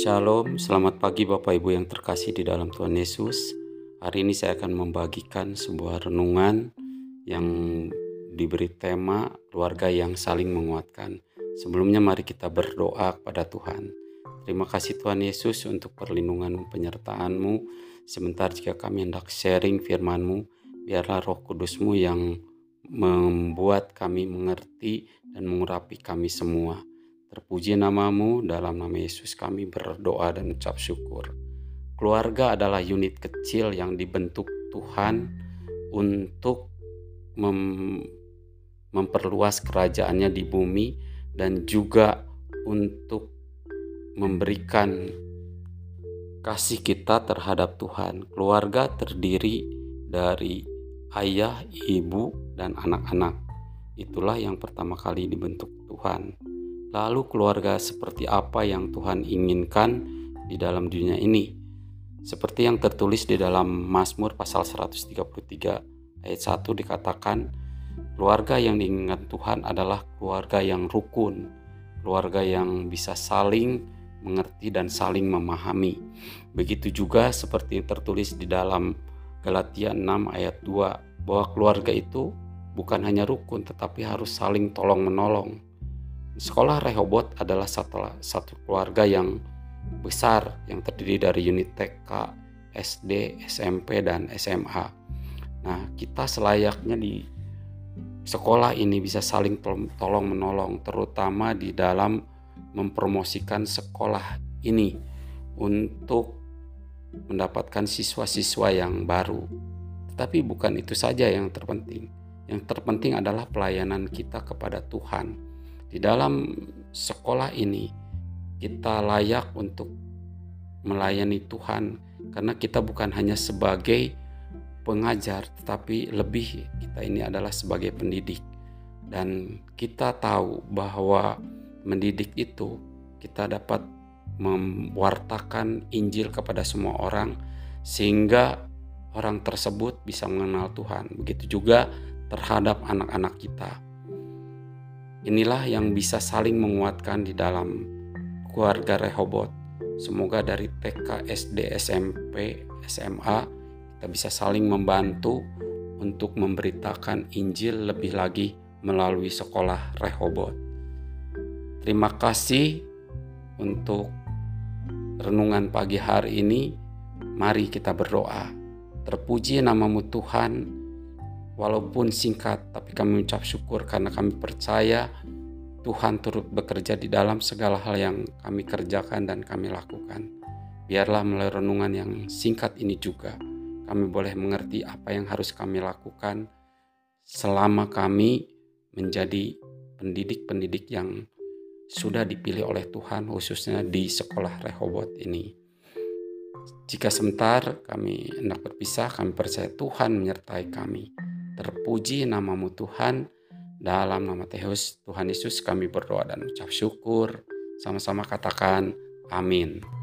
Shalom, selamat pagi Bapak Ibu yang terkasih di dalam Tuhan Yesus. Hari ini saya akan membagikan sebuah renungan yang diberi tema keluarga yang saling menguatkan. Sebelumnya mari kita berdoa kepada Tuhan. Terima kasih Tuhan Yesus untuk perlindungan penyertaan-Mu. Sebentar jika kami hendak sharing firman-Mu, biarlah roh kudus-Mu yang membuat kami mengerti dan mengurapi kami semua. Terpuji namamu, dalam nama Yesus kami berdoa dan ucap syukur. Keluarga adalah unit kecil yang dibentuk Tuhan untuk mem memperluas kerajaannya di bumi dan juga untuk memberikan kasih kita terhadap Tuhan. Keluarga terdiri dari ayah, ibu, dan anak-anak. Itulah yang pertama kali dibentuk Tuhan. Lalu keluarga seperti apa yang Tuhan inginkan di dalam dunia ini? Seperti yang tertulis di dalam Mazmur pasal 133 ayat 1 dikatakan, keluarga yang diinginkan Tuhan adalah keluarga yang rukun, keluarga yang bisa saling mengerti dan saling memahami. Begitu juga seperti yang tertulis di dalam Galatia 6 ayat 2 bahwa keluarga itu bukan hanya rukun tetapi harus saling tolong-menolong Sekolah Rehobot adalah satu, satu keluarga yang besar yang terdiri dari unit TK, SD, SMP, dan SMA. Nah, kita selayaknya di sekolah ini bisa saling tolong menolong, terutama di dalam mempromosikan sekolah ini untuk mendapatkan siswa-siswa yang baru. Tetapi bukan itu saja yang terpenting. Yang terpenting adalah pelayanan kita kepada Tuhan di dalam sekolah ini, kita layak untuk melayani Tuhan, karena kita bukan hanya sebagai pengajar, tetapi lebih kita ini adalah sebagai pendidik, dan kita tahu bahwa mendidik itu kita dapat mewartakan Injil kepada semua orang, sehingga orang tersebut bisa mengenal Tuhan. Begitu juga terhadap anak-anak kita Inilah yang bisa saling menguatkan di dalam keluarga Rehobot. Semoga dari TK, SD, SMP, SMA kita bisa saling membantu untuk memberitakan Injil lebih lagi melalui sekolah Rehobot. Terima kasih untuk renungan pagi hari ini. Mari kita berdoa. Terpuji namamu Tuhan walaupun singkat, tapi kami mengucap syukur karena kami percaya Tuhan turut bekerja di dalam segala hal yang kami kerjakan dan kami lakukan. Biarlah melalui renungan yang singkat ini juga kami boleh mengerti apa yang harus kami lakukan selama kami menjadi pendidik-pendidik yang sudah dipilih oleh Tuhan khususnya di sekolah Rehobot ini. Jika sebentar kami hendak berpisah, kami percaya Tuhan menyertai kami. Terpuji namamu Tuhan. Dalam nama Tuhan Yesus kami berdoa dan ucap syukur. Sama-sama katakan amin.